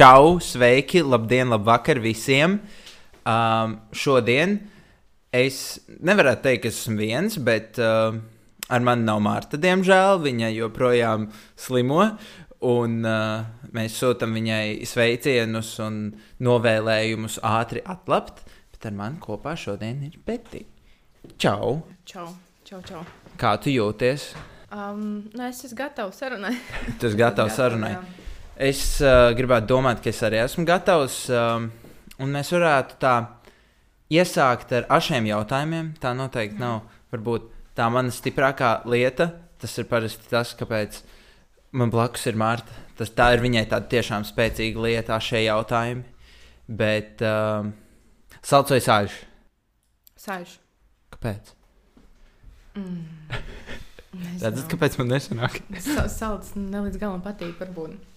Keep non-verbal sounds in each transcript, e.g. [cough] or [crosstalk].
Čau, sveiki, labdien, labvakar visiem! Um, šodien es nevaru teikt, ka esmu viens, bet uh, ar mani nav Marta, diemžēl. Viņa joprojām slimo, un uh, mēs sūtām viņai sveicienus un novēlējumus ātri atlapt. Bet ar mani kopā šodien ir Peti. Čau! Čau, čau, čau. Kā tu jūties? Um, nu, es esmu gatavs sarunai. Tu esi gatavs [laughs] sarunai. Jā. Es uh, gribētu domāt, ka es arī esmu gatavs. Um, un mēs varētu tā iesākt ar ašiem jautājumiem. Tā noteikti nav varbūt tā mana stiprākā lieta. Tas ir parasti tas, kāpēc man blakus ir Mārta. Tas, tā ir viņai tāda tiešām spēcīga lieta, šie jautājumi. Bet um, salds vai sāļš? Sāļš. Kāpēc? [laughs] Nezinu. Redzat, kāpēc man nesanāk? Sa salds ne līdz galam patīk, varbūt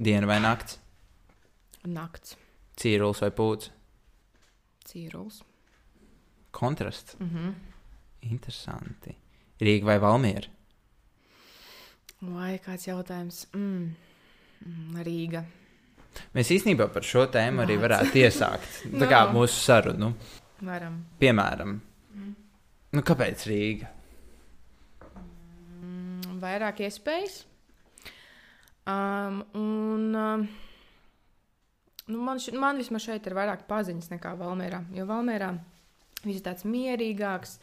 Diena vai nakts, nakts, cīrulis vai pūcis. cīrulis. Kontrasts. Mm -hmm. Interesanti. Rīga vai Valmiera? Vai kāds jautājums? Mm. Mm, Rīga. Mēs īstenībā par šo tēmu arī varētu iesākt. [laughs] Tā kā No. mūsu sarunu. Varam. Piemēram, nu, kāpēc Rīga? Mm, vairāk iespējas. Um, un, um, nu, man, š, man vismaz šeit ir vairāk paziņas nekā Valmērā. Jo Valmērā viss ir tāds mierīgāks,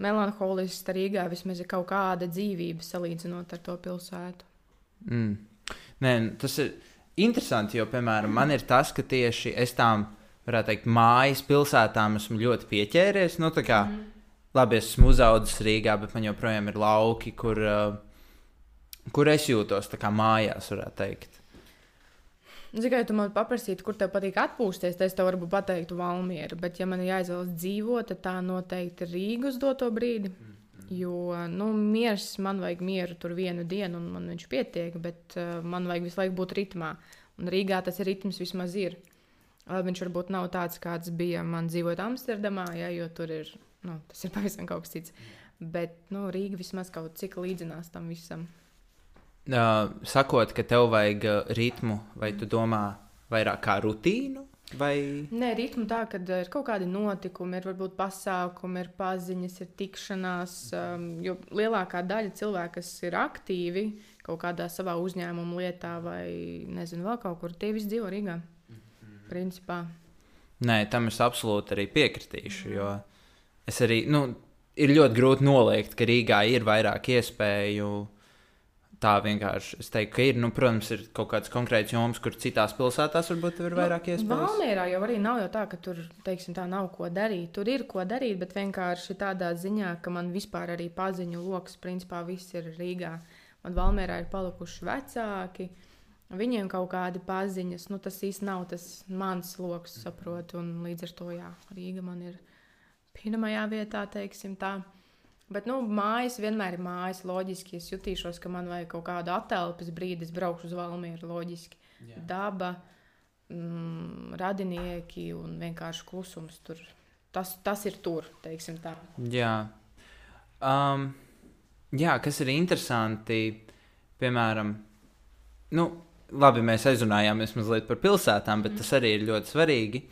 melanholisks, tā Rīgā vismaz ir kaut kāda dzīvība salīdzinot ar to pilsētu. Mm. Nē, nu, tas ir interesanti, jo, piemēram, man ir tas, ka tieši es tām, varētu teikt, mājas pilsētām esmu ļoti pieķēries. Nu, kā, mm. labi, es esmu uzaugusi Rīgā, bet man joprojām ir lauki, kur, uh, kur es jūtos tā kā mājās, varētu teikt. Nu, Tikai tu man paprasītu, kur tev patīk atpūsties, tad es tev varbūt pateiktu Valmieru. Bet, ja man ir jāizvēlas dzīvot, tad tā noteikti ir Rīga uz doto brīdi. Jo, nu, miers, man vajag mieru tur vienu dienu, un man viņš pietiek, bet uh, man vajag visu laiku būt ritmā. Un Rīgā tas ritms vismaz ir. Labi, viņš varbūt nav tāds, kāds bija man dzīvojot Amsterdamā, ja, jo tur ir, nu, tas ir [laughs] pavisam kaut kas cits. Bet, nu, Rīga vismaz kaut cik līdzinās tam visam. Uh, sakot, ka tev vajag uh, ritmu, vai tu domā vairāk kā rutīnu? Vai... Nē, ritmu tā, ka ir kaut kādi notikumi, ir varbūt pasākumi, ir paziņas, ir tikšanās. Um, jo lielākā daļa cilvēku, kas ir aktīvi kaut kādā savā uzņēmuma lietā vai nezinu, vēl kaut kur, tie visi dzīvo Rīgā. Principā. Nē, tam es absolūti arī piekritīšu. Jo es arī, nu, ir ļoti grūti noliegt, ka Rīgā ir vairāk iespēju. Tā vienkārši es teiktu, ka ir, nu, protams, ir kaut kāds konkrēts joms, kur citās pilsētās varbūt ir vairāk iespēju. Valmērā jau arī nav jau tā, ka tur, teiksim, tā nav ko darīt. Tur ir ko darīt, bet vienkārši tādā ziņā, ka man vispār arī paziņu lokus, principā viss ir Rīgā. Man Valmērā ir palikuši vecāki. Viņiem kaut kādi paziņas, nu tas īsti nav tas mans lokus, saprotu. Un līdz ar to, jā, Rīga man ir pirmajā vietā, teiksim tā. Bet, nu, mājas vienmēr ir mājas. Loģiski, es jutīšos, ka man vajag kaut kādu atelpas brīdi, es braukšu uz Valmieru. Loģiski. Jā. Daba, mm, radinieki un vienkārši klusums tur. Tas, tas ir tur, teiksim tā. Jā. Um, jā, kas ir interesanti, piemēram, nu, labi, mēs aizrunājāmies mazliet par pilsētām, bet tas arī ir ļoti svarīgi.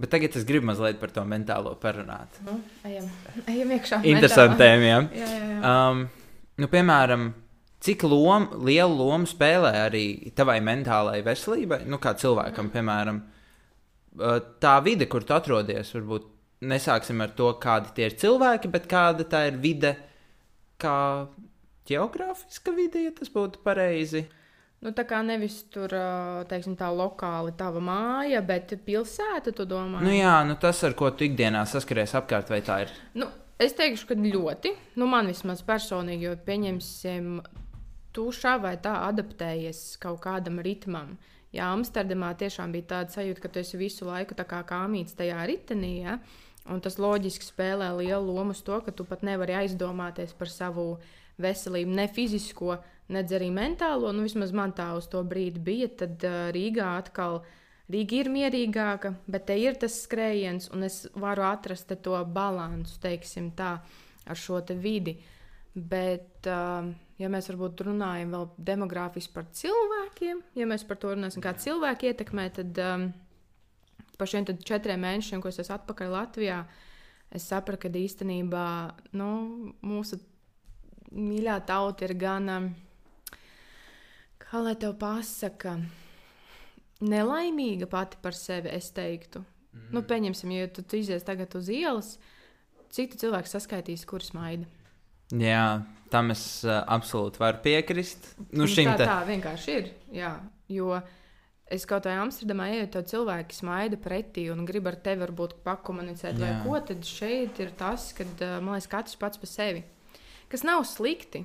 Bet tagad es gribu mazliet par to mentālo parunāt. Nu, ejam, [laughs] ejam iekšā. Interesantiem, jā. Jā, jā, jā. Um, nu, piemēram, cik lom, lielu lomu spēlē arī tavai mentālajai veselībai, nu, kā cilvēkam, piemēram, uh, tā vide, kur tu atrodies, varbūt nesāksim ar to, kādi tie ir cilvēki, bet kāda tā ir vide, kā geogrāfiska vide, ja tas būtu pareizi. Nu, tā kā nevis tur, teiksim, tā lokāli tava māja, bet pilsēta, tu domā? Nu, jā, nu, tas, ar ko tu ikdienā saskaries apkārt, vai tā ir. Nu, es teikšu, ka ļoti. Nu, man vismaz personīgi, jo pieņemsim, tu šā vai tā adaptējies kaut kādam ritmam. Jā, Amsterdamā tiešām bija tāda sajūta, ka tu esi visu laiku kā kāmīts tajā ritenī. Ja? Un tas loģiski spēlē lielu lomu uz to, ka tu pat nevari aizdomāties par savu veselību, ne fizisko, ne arī mentālo. Nu, vismaz man tā uz to brīdi bija. Tad uh, Rīgā atkal Rīga ir mierīgāka, bet te ir tas skrējiens, un es varu atrast to balansu, teiksim tā, ar šo te vidi. Bet, uh, ja mēs varbūt runājam vēl demogrāfiski par cilvēkiem, ja mēs par to runāsim, kā cilvēki ietekmē, tad um, par šiem četriem mēnešiem, ko es esmu atpakaļ Latvijā, es sapratu, ka īstenībā nu, mūsu mīļā tauta ir gan, um, kā lai tev pasaka, nelaimīga pati par sevi, es teiktu. Mm. Nu, pieņemsim, ja tu, izies tagad uz ielas, cik tu cilvēks saskaitīs, kurš maida. Jā, tam es uh, absolūti varu piekrist. Nu, tā, te... tā vienkārši ir. Jā, jo es kaut kādā Amsterdamā eju, to cilvēki smaida pretī un grib ar tevi varbūt pakomunicēt, jā. vai ko. Tad šeit ir tas, ka man liekas, katrs pats par sevi. Kas nav slikti,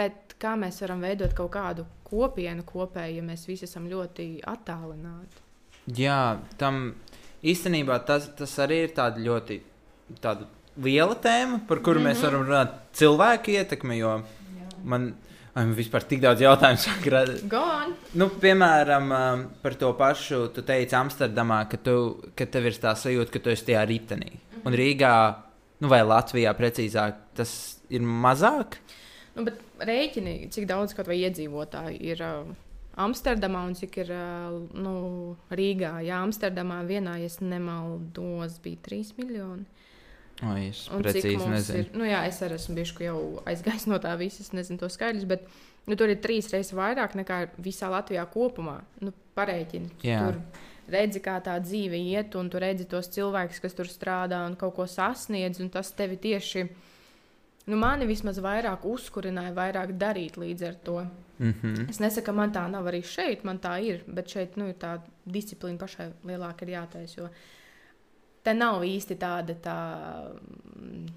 bet kā mēs varam veidot kaut kādu kopienu kopēju, ja mēs visi esam ļoti attālināti. Jā, tam īstenībā tas, tas arī ir tāda ļoti tāda liela tēma, par kuru mm -hmm. mēs mhm. varam runāt. Cilvēku ietekme, jo Jā. man. Man vispār tik daudz jautājumu. nu, piemēram, um, par to pašu. Tu teici Amsterdamā, ka, tu, ka tev ir tā sajūta, ka tu esi tajā ritenī. Mm -hmm. Un Rīgā, nu, vai Latvijā precīzāk, tas ir mazāk. Nu, bet rēķini, cik daudz kaut vai iedzīvotāji ir uh, Amsterdamā un cik ir uh, nu, Rīgā. Jā, Amsterdamā vienā, ja nemaldos, bija 3 miljoni. O, es precīzi nezinu. Ir, nu, jā, es arī esmu bijuši jau aizgājis no tā visas, nezinu to skaidrs, bet nu, tur ir trīs reizes vairāk nekā visā Latvijā kopumā. Nu, Pareiķini. Tur redzi, kā tā dzīve iet, un tu redzi tos cilvēkus, kas tur strādā un kaut ko sasniedz, un tas tevi tieši. Nu, mani vismaz vairāk uzkurināja, vairāk darīt līdz ar to. Mm -hmm. Es nesaku, ka man tā nav arī šeit, man tā ir, bet šeit nu, ir tā disciplīna pašai lielāka ir jātaisa te nav īsti tāda tā, mm,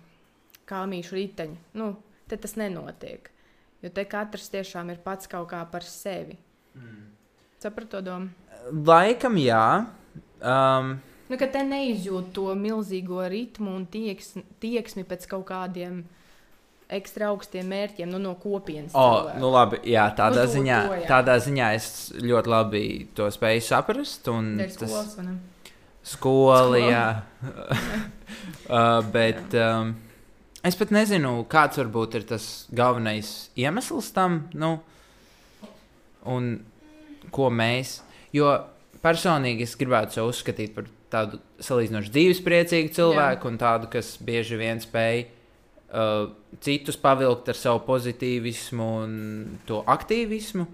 kā mīšu riteņa. Nu, te tas nenotiek. Jo te katrs tiešām ir pats kaut kā par sevi. Mm. Sapratu to domu? Laikam, jā. Um, nu, ka te neizjūt to milzīgo ritmu un tieksmi, tieksmi pēc kaut kādiem ekstra augstiem mērķiem nu, no kopienas. Oh, nu labi, jā, tādā, nu, to, ziņā, to, jā. tādā ziņā es ļoti labi to spēju saprast. Tas ir skolas, vai ne? skola, jā. [laughs] uh, bet um, es pat nezinu, kāds varbūt ir tas galvenais iemesls tam, nu, un ko mēs. Jo personīgi es gribētu sev uzskatīt par tādu salīdzinoši dzīvespriecīgu cilvēku jā. un tādu, kas bieži vien spēj uh, citus pavilkt ar savu pozitīvismu un to aktīvismu.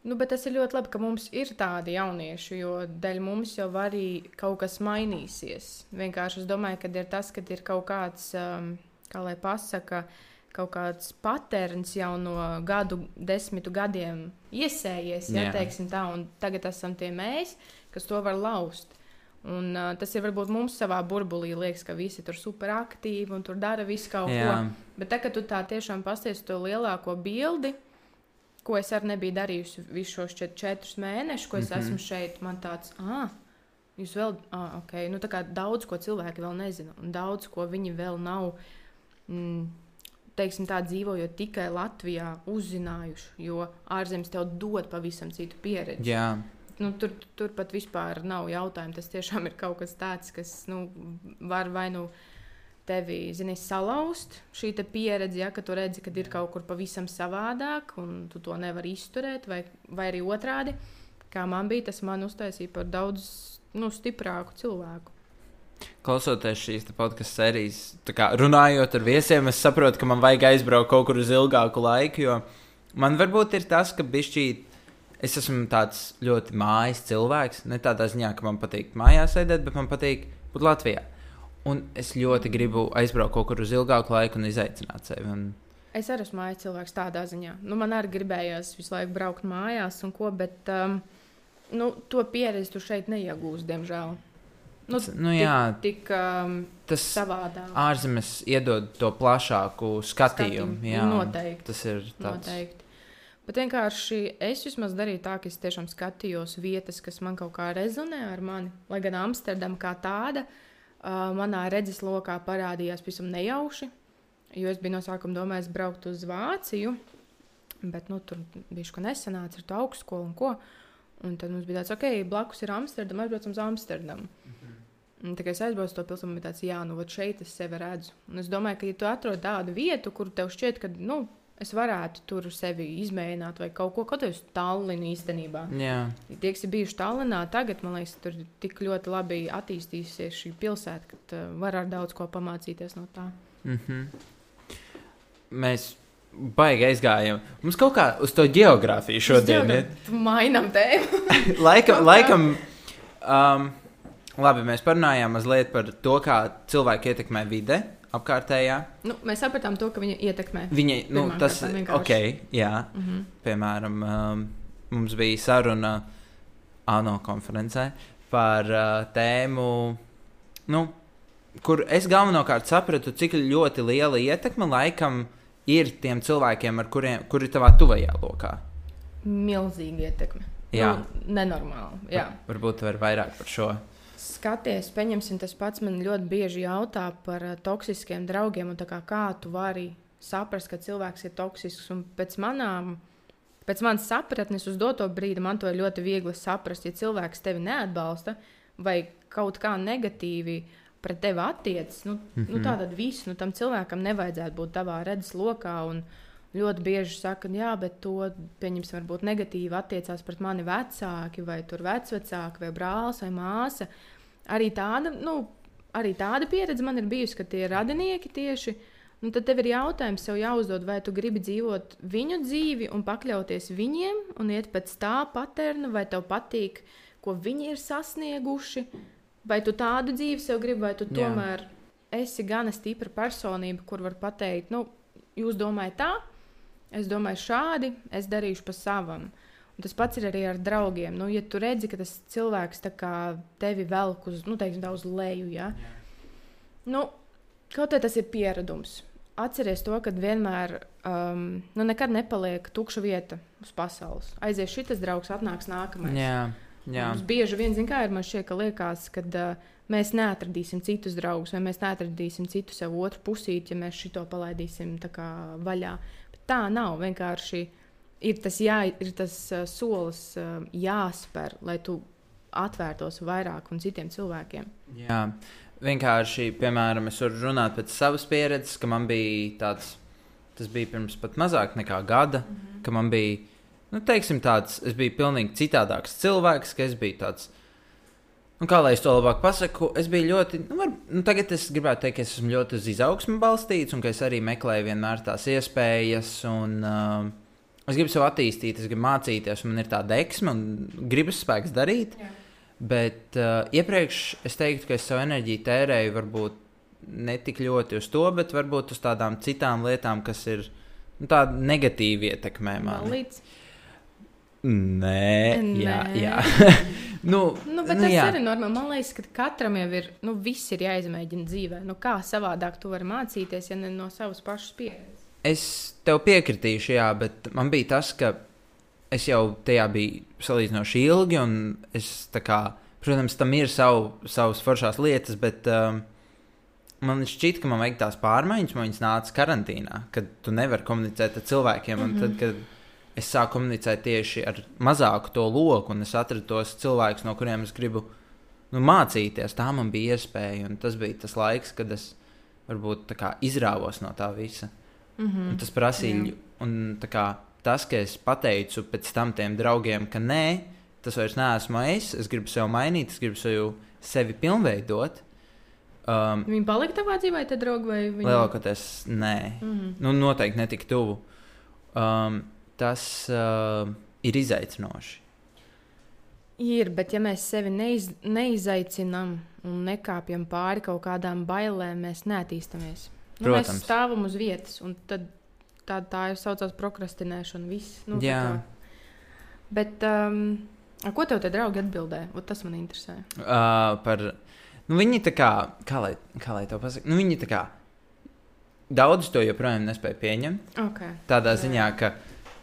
Nu, bet tas ir ļoti labi, ka mums ir tādi jaunieši, jo dēļ mums jau arī kaut kas mainīsies. Vienkārši es domāju, ka ir tas, ka ir kaut kāds, um, kā lai pasaka, kaut kāds patērns jau no gadu desmitu gadiem iesējies, ja teiksim tā, un tagad esam tie mēs, kas to var laust. Un, uh, tas ir varbūt mums savā burbulī, liekas, ka visi tur super aktīvi un tur dara visu kaut Jā. ko. Bet tagad, kad tu tā tiešām pasties to lielāko bildi, ko es arī nebiju darījusi visus šos čet četrus mēnešus, ko es mm -hmm. esmu šeit. Man tāds, ah, jūs vēl, ah, ok, nu tā kā daudz ko cilvēki vēl nezina, un daudz ko viņi vēl nav. Mm, teiksim, tā dzīvojot tikai Latvijā, uzzinājuši, jo ārzemes tev dod pavisam citu pieredzi. Jā. Nu, tur, tur pat vispār nav jautājumu. Tas tiešām ir kaut kas tāds, kas nu, var vai nu tevi zini, salauzt šī pieredze, ja, ka tu redzi, ka ir kaut kur pavisam savādāk, un tu to nevari izturēt, vai, vai arī otrādi, kā man bija, tas man uztaisīja par daudz nu, stiprāku cilvēku. Klausoties šīs podkāstu sērijas, kā, runājot ar viesiem, es saprotu, ka man vajag aizbraukt kaut kur uz ilgāku laiku. Jo man varbūt ir tas, ka bišķīt, es esmu tāds ļoti mājas cilvēks. Ne tādā ziņā, ka man patīk mājās sēdēt, bet man patīk būt Latvijā. Un es ļoti gribu aizbraukt kaut kur uz ilgāku laiku un izaicināt sevi. Un... Es arī esmu mājas cilvēks tādā ziņā. Nu, man arī gribējās visu laiku braukt mājās, un ko, bet um, nu, to pieredzi tu šeit neiegūsi, diemžēl. Nu, nu, jā, tik, tik um, tas savādāk. Ārzemes iedod to plašāku skatījumu. skatījumu. Jā, noteikti. Tas ir tāds. Noteikti. Bet vienkārši es vismaz darīju tā, ka es tiešām skatījos vietas, kas man kaut kā rezonē ar mani. Lai gan Amsterdama kā tāda, uh, manā redzeslokā parādījās pavisam nejauši. Jo es biju no sākuma domājis braukt uz Vāciju, bet nu, tur bija kaut kas nesanāca ar to augstskolu un ko. Un tad mums bija tāds, ok, blakus ir Amsterdama, aizbraucam uz Amsterdamu. Mm -hmm. Un, tā kā es aizbraucu to pilsētu, bija tāds, jā, nu, šeit es sevi redzu. Un es domāju, ka, ja tu atrod tādu vietu, kur tev šķiet, ka, nu, es varētu tur sevi izmēģināt, vai kaut ko tādu uz Tallinu īstenībā. Jā, Tie, kas ir bijuši Tallinā, tagad man liekas, tur tik ļoti labi attīstījusies šī pilsēta, ka var ar daudz ko pamācīties no tā. mm -hmm. mēs baigi aizgājām. Mums kaut kā uz to geogrāfiju šodien ir. [laughs] Mainām tēmu. [laughs] laikam, laikam um, labi, mēs parunājām mazliet par to, kā cilvēki ietekmē vide apkārtējā. nu, mēs sapratām to, ka viņa ietekmē. Viņi, nu, tas ir ok, jā. Mm -hmm. Piemēram, um, mums bija saruna ANO konferencē par uh, tēmu, nu, kur es galvenokārt sapratu, cik ļoti liela ietekme laikam ir tiem cilvēkiem, ar kuriem kur ir tavā tuvajā lokā. Milzīga ietekme. Jā. Nu, nenormāli. Jā. Var- Varbūt tu vari vairāk par šo. Skaties, pieņemsim, tas pats man ļoti bieži jautā par uh, toksiskiem draugiem. Kā, kā tu vari saprast, ka cilvēks ir toksisks? Un pēc manām, pēc manas sapratnes, uz doto brīdi man to ir ļoti viegli saprast. Ja cilvēks tevi neatbalsta vai kaut kā negatīvi pret tevi attiecas, nu, mm -hmm. nu, tā tad viss, nu, tam cilvēkam nevajadzētu būt tavā redzes lokā. Un, Ļoti bieži saka, jā, bet to, pieņemsim, varbūt negatīvi attiecās pret mani vecāki, vai tur vecvecāki, vai brālis, vai māsa. Arī tāda, nu, arī tāda pieredze man ir bijusi, ka tie ir radinieki tieši. Nu, tad tev ir jautājums, sev jāuzdod, vai tu gribi dzīvot viņu dzīvi un pakļauties viņiem, un iet pēc tā paterna, vai tev patīk, ko viņi ir sasnieguši, vai tu tādu dzīvi sev gribi, vai tu Jā. tomēr esi gana stipra personība, kur var pateikt, nu, jūs domājat tā, es domāju šādi, es darīšu pa savam. Un tas pats ir arī ar draugiem. Nu, ja tu redzi, ka tas cilvēks tevi velk uz, nu, teiksim, uz leju, ja? nu, kaut kā tas ir pieredums. Atceries to, ka vienmēr um, nu, nekad nepaliek tukša vieta uz pasaules. Aizies šis draugs, atnāks nākamais. Jā, jā. Mums bieži vien, zin, kā ir, man šķiet, ka liekas, ka uh, mēs neatradīsim citus draugus, vai mēs neatradīsim citu sev otru pusīti, ja mēs šito palaidīsim kā vaļā. Tā nav. Vienkārši ir tas, jā, ir tas uh, solis uh, jāspēr, lai tu atvērtos vairāk un citiem cilvēkiem. Jā, vienkārši, piemēram, es varu runāt pēc savas pieredzes, ka man bija tāds, tas bija pirms pat mazāk nekā gada, mm -hmm. ka man bija, nu, teiksim, tāds, es biju pilnīgi citādāks cilvēks, ka es biju tāds. Nu, kā lai es to labāk pasaku, es biju ļoti, nu, var, nu tagad es gribētu teikt, ka es esmu ļoti uz izaugsmu balstīts, un ka es arī meklēju vienmēr tās iespējas, un uh, es gribu sev attīstīt, es gribu mācīties, un man ir tā deksme un gribas spēks darīt. Jā. Bet uh, iepriekš es teiktu, ka es savu enerģiju tērēju varbūt ne tik ļoti uz to, bet varbūt uz tādām citām lietām, kas ir nu, tāda negatīva ietekmē mani. Līdz, Nē, jā, Nē. jā. [laughs] nu, nu, bet nu, tas jā. ir normāli. Man liekas, ka katram jau ir, nu, viss ir jāizmēģina dzīvē. Nu, kā savādāk tu vari mācīties, ja ne no savas pašas pieredzes? Es tev piekritīšu, jā, bet man bija tas, ka es jau tajā biju salīdzinoši ilgi, un es tā kā, protams, tam ir savu, savas foršās lietas, bet um, man šķiet, ka man vajag tās pārmaiņas, man viņas nāca karantīnā, kad tu nevari komunicēt ar cilvēkiem, un tad, kad es sāku komunicēt tieši ar mazāku to loku, un es atradu tos cilvēkus, no kuriem es gribu nu, mācīties, tā man bija iespēja, un tas bija tas laiks, kad es varbūt tā kā izrāvos no tā visa. Mm -hmm. Un tas prasīja, un tā kā, tas, ka es pateicu pēc tam tiem draugiem, ka nē, tas vairs neesmu es, es gribu sevi mainīt, es gribu sevi, sevi pilnveidot. Um, Viņi palika tavā dzīvē, te draugi, vai viņi? Lielākoties nē, Mm -hmm. nu, noteikti ne tik tuvu. Um, tas uh, ir izaicinoši. Ir, bet ja mēs sevi neiz, neizaicinām un nekāpjam pāri kaut kādām bailēm, mēs neattīstāmies. Nu, mēs Protams. stāvam uz vietas, un tad, tā, tā ir saucamā prokrastināšana. Viss, nu, Jā. Bet um, ko tev te draugi atbildēja? Ot, Tas man interesē. Uh, par, nu, viņi tā kā, kā lai, kā lai to pasakā, nu, viņi tā kā daudz to joprojām nespēja pieņemt. Okay. Tādā Jā. ziņā, ka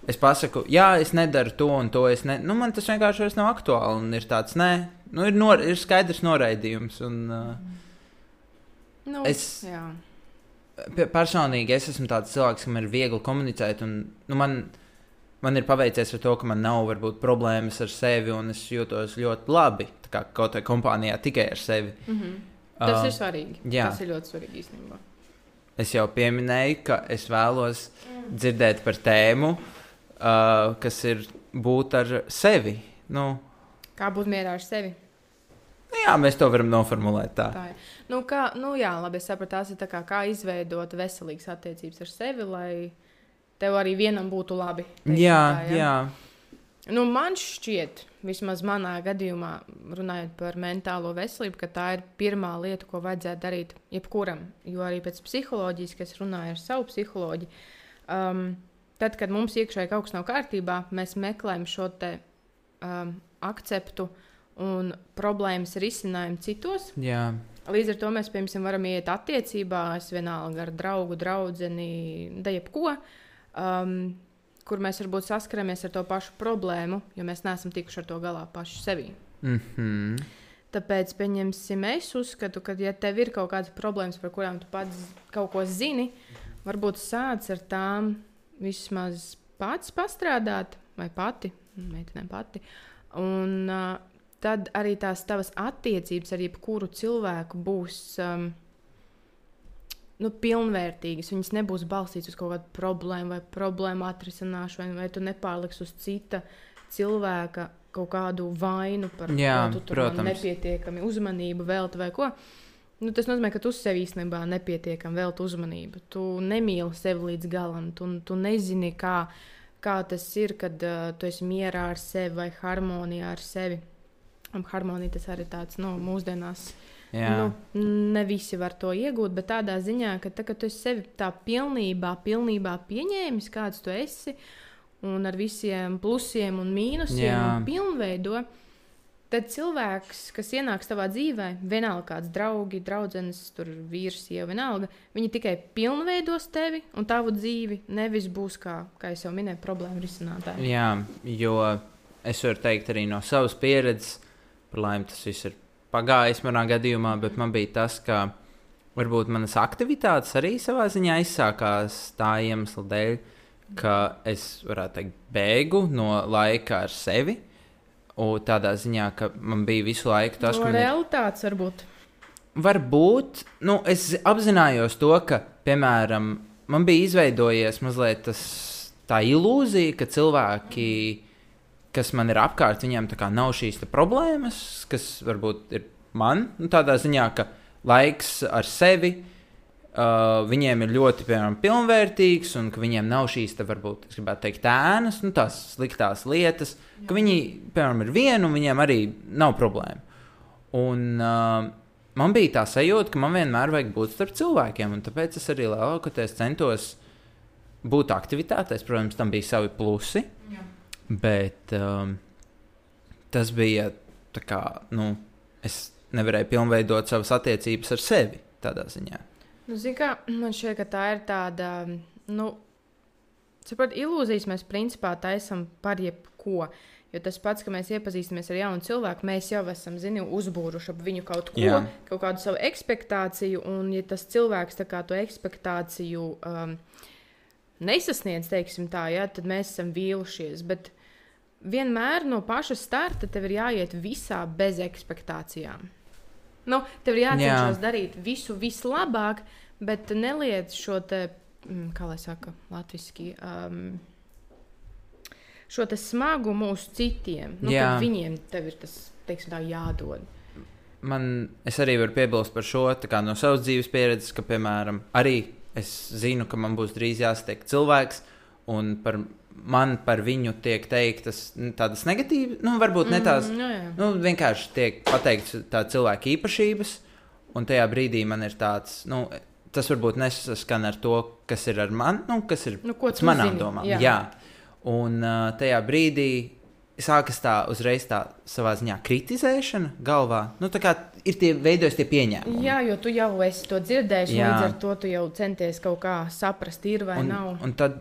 es pasaku, jā, es nedaru to un to. Es ne... nu, man tas vienkārši vairs nav aktuāli. Un ir tāds, nē, nu, ir, nor... ir skaidrs noraidījums. Un, uh, Nu, Es- Jā. pe- personīgi es esmu tāds cilvēks, kam ir viegli komunicēt. Un, nu, man, man ir paveicies ar to, ka man nav varbūt problēmas ar sevi, un es jūtos ļoti labi. kā Kaut kādā kompānijā tikai ar sevi. Mm -hmm. Tas Uh, ir svarīgi. jā. Tas ir ļoti svarīgi īstenībā. es jau pieminēju, ka es vēlos dzirdēt par tēmu, uh, kas ir būt ar sevi. Nu, Kā būt mierā ar sevi? nu jā, mēs to varam noformulēt tā. Tā ir. Nu, kā, nu, jā, labi, es sapratu, tās ir kā, kā izveidot veselīgas attiecības ar sevi, lai tev arī vienam būtu labi. teiksim Jā, tā, ja? jā. Nu, man šķiet, vismaz manā gadījumā, runājot par mentālo veselību, ka tā ir pirmā lieta, ko vajadzētu darīt jebkuram. Jo arī pēc psiholoģijas, kas runāja ar savu psiholoģiju, um, tad, kad mums iekšēji kaut kas nav kārtībā, mēs meklējam šo te, um, akceptu un problēmas risinājumu citos. jā. Līdz ar to mēs, piemēram, varam iet attiecībās, vienalga ar draugu, draugu, da jebko, um, kur mēs varbūt saskaramies ar to pašu problēmu, jo mēs neesam tikuši ar to galā paši sevi. Mm -hmm. Tāpēc, pieņemsim, es uzskatu, ka, ja tev ir kaut kādas problēmas, par kurām tu pats kaut ko zini, varbūt sāc ar tām vismaz pats pastrādāt, vai pati, meitenēm pati. Un uh, tad arī tās tavas attiecības ar jebkuru cilvēku būs um, nu, pilnvērtīgas. Viņas nebūs balstītas uz kaut kādu problēmu vai problēmu atrisināšanu, vai tu nepārliksi uz cita cilvēka kaut kādu vainu par Jā, ko tu tur man protams. nepietiekami uzmanību velti vai ko. Nu, tas nozīmē, ka tu sev īstenībā nepietiekami velti uzmanību. Tu nemīli sevi līdz galam, tu, tu nezini, kā, kā tas ir, kad uh, tu esi mierā ar sevi vai harmonijā ar sevi. Un harmonija tas arī tāds nu, mūsdienās. jā. Nu, ne visi var to iegūt, bet tādā ziņā, ka tā, kad tu sevi tā pilnībā, pilnībā pieņēmis, kāds tu esi, un ar visiem plusiem un mīnusiem un pilnveido, tad cilvēks, kas ienāks tavā dzīvē, vienalga kāds draugi, draudzenes, tur vīrs, sieva, vienalga, viņi tikai pilnveidos tevi un tavu dzīvi, nevis būs kā, kā jau minēju, problēmu risinātāji. Jā, jo es varu teikt arī no savas pieredzes, par laimi tas viss ir pagājis manā gadījumā, bet man bija tas, ka varbūt manas aktivitātes arī savā ziņā izsākās tā iemesla dēļ, ka es varētu teikt, bēgu no laika ar sevi. Un tādā ziņā, ka man bija visu laiku tas, No ka man ir varbūt. Varbūt nu, es apzinājos to, ka, piemēram, man bija izveidojies mazliet tas, tā ilūzija, ka cilvēki, kas man ir apkārt, viņiem tā kā nav šīs problēmas, kas varbūt ir man, nu, tādā ziņā, ka laiks ar sevi. Uh, viņiem ir ļoti, piemēram, pilnvērtīgs, un ka viņiem nav šīs, te, varbūt, es gribētu teikt, ēnas, nu, tās sliktās lietas, ka viņi, piemēram, ir viena, un viņiem arī nav problēma. Un, uh, man bija tā sajūta, ka man vienmēr vajag būt starp cilvēkiem, un tāpēc es arī lielākoties centos būt aktivitātēs. Protams, tam bija savi plusi, Jā. bet um, tas bija tā kā, nu, es nevarēju pilnveidot savas attiecības ar sevi tādā ziņā. Nu, kā, man šķiet, ka tā ir tāda, nu, saprot, ilūzijas mēs principā taisam par jebko. Jo tas pats, ka mēs iepazīstamies ar jaunu cilvēku, mēs jau esam, zini, uzbūruši ap viņu kaut ko, Jā. kaut kādu savu expectāciju, un ja tas cilvēks to expectāciju um, nesasniedz, tā, ja, tad mēs esam vīlušies. Bet vienmēr no paša starta tev ir jāiet visā bez expectācijām. Nu, tev ir jācenšas Jā. darīt visu vislabāk, bet neliec šo te, mm, kā lai saka, latviešu. Um, Šo smagumu uz citiem. Nu, viņiem tev ir tas teiksim, tā, jādod. Man, es arī varu piebilst par šo no savas dzīves pieredzes, ka, piemēram, arī es zinu, ka man būs drīz jāsatiek cilvēks, un par man par viņu tiek teiktas nu, tādas negatīvas, nu, varbūt ne tās. Mm, jā, jā. Nu, vienkārši tiek pateikts tādas cilvēka īpašības, un tajā brīdī man ir tāds, nu, tas varbūt nesaskan ar to, kas ir ar mani, nu, kas ir Nu, manām zini, domām. jā. Jā. Un uh, tajā brīdī sākas tā uzreiz tā savā ziņā kritizēšana galvā. Nu, tā kā ir tie veidojas tie pieņēmumi. Jā, jo tu jau esi to dzirdējis, un līdz ar to tu jau centies kaut kā saprast, ir vai un, nav. un tad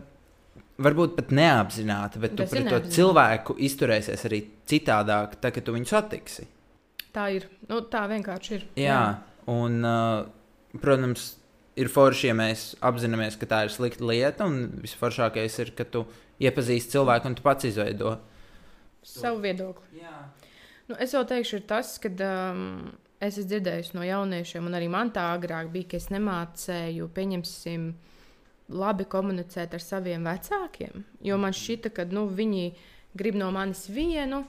varbūt pat neapzināti, bet tu Tas ir pret to cilvēku izturēsies arī citādāk, tad, kad tu viņu satiksi. Tā ir. Nu, tā vienkārši ir. Jā, un, uh, protams, ir forši, ja mēs apzināmies, ka tā ir slikta lieta, un visforšākais ir, ka tu iepazīsti cilvēku un tu pats izveido. Savu viedokli. Jā, Nu, es jau teikšu, ir tas, ka um, es esmu dzirdējusi no jauniešiem, un arī man tā agrāk bija, ka es nemācēju, pieņemsim, labi komunicēt ar saviem vecākiem. Jo man šķita, ka nu, viņi grib no manis vienu,